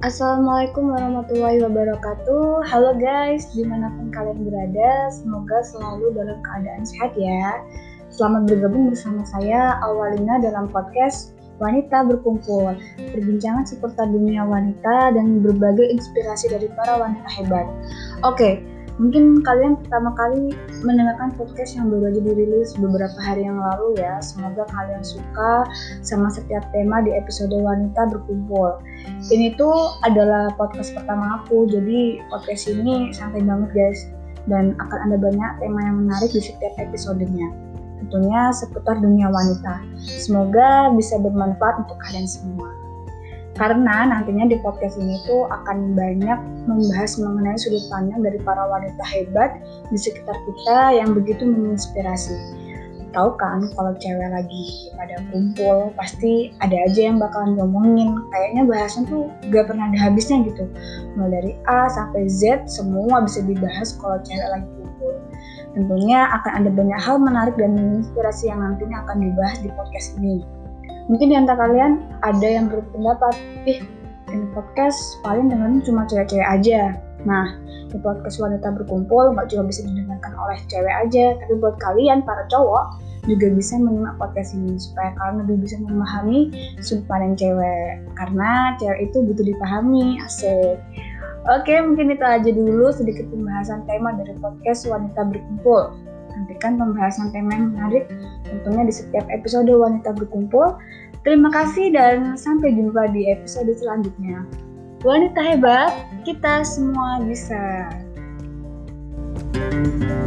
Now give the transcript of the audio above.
Assalamualaikum warahmatullahi wabarakatuh. Halo guys, di mana pun kalian berada Semoga selalu dalam keadaan sehat ya. Selamat bergabung bersama saya Awalina dalam podcast Wanita Berkumpul. Perbincangan seputar dunia wanita dan berbagai inspirasi dari para wanita hebat. Oke, Mungkin kalian pertama kali mendengarkan podcast yang baru aja dirilis beberapa hari yang lalu ya. Semoga kalian suka sama setiap tema di episode wanita berkumpul. Ini tuh adalah podcast pertama aku, jadi podcast ini santai banget guys. Dan akan ada banyak tema yang menarik di setiap episodenya. Tentunya seputar dunia wanita. Semoga bisa bermanfaat untuk kalian semua karena nantinya di podcast ini tuh akan banyak membahas mengenai sudut pandang dari para wanita hebat di sekitar kita yang begitu menginspirasi. Tahu kan kalau cewek lagi pada kumpul pasti ada aja yang bakalan ngomongin. Kayaknya bahasan tuh gak pernah ada habisnya gitu. Mulai dari A sampai Z semua bisa dibahas kalau cewek lagi kumpul. Tentunya akan ada banyak hal menarik dan menginspirasi yang nantinya akan dibahas di podcast ini. Mungkin di antara kalian ada yang berpendapat, ih ini podcast paling dengerin cuma cewek-cewek aja. Nah, di podcast wanita berkumpul nggak cuma bisa didengarkan oleh cewek aja, tapi buat kalian para cowok juga bisa menyimak podcast ini supaya kalian lebih bisa memahami sudut pandang cewek. Karena cewek itu butuh dipahami asik. Oke, mungkin itu aja dulu sedikit pembahasan tema dari podcast Wanita Berkumpul nantikan pembahasan tema yang menarik tentunya di setiap episode Wanita Berkumpul. Terima kasih dan sampai jumpa di episode selanjutnya. Wanita hebat, kita semua bisa. thank you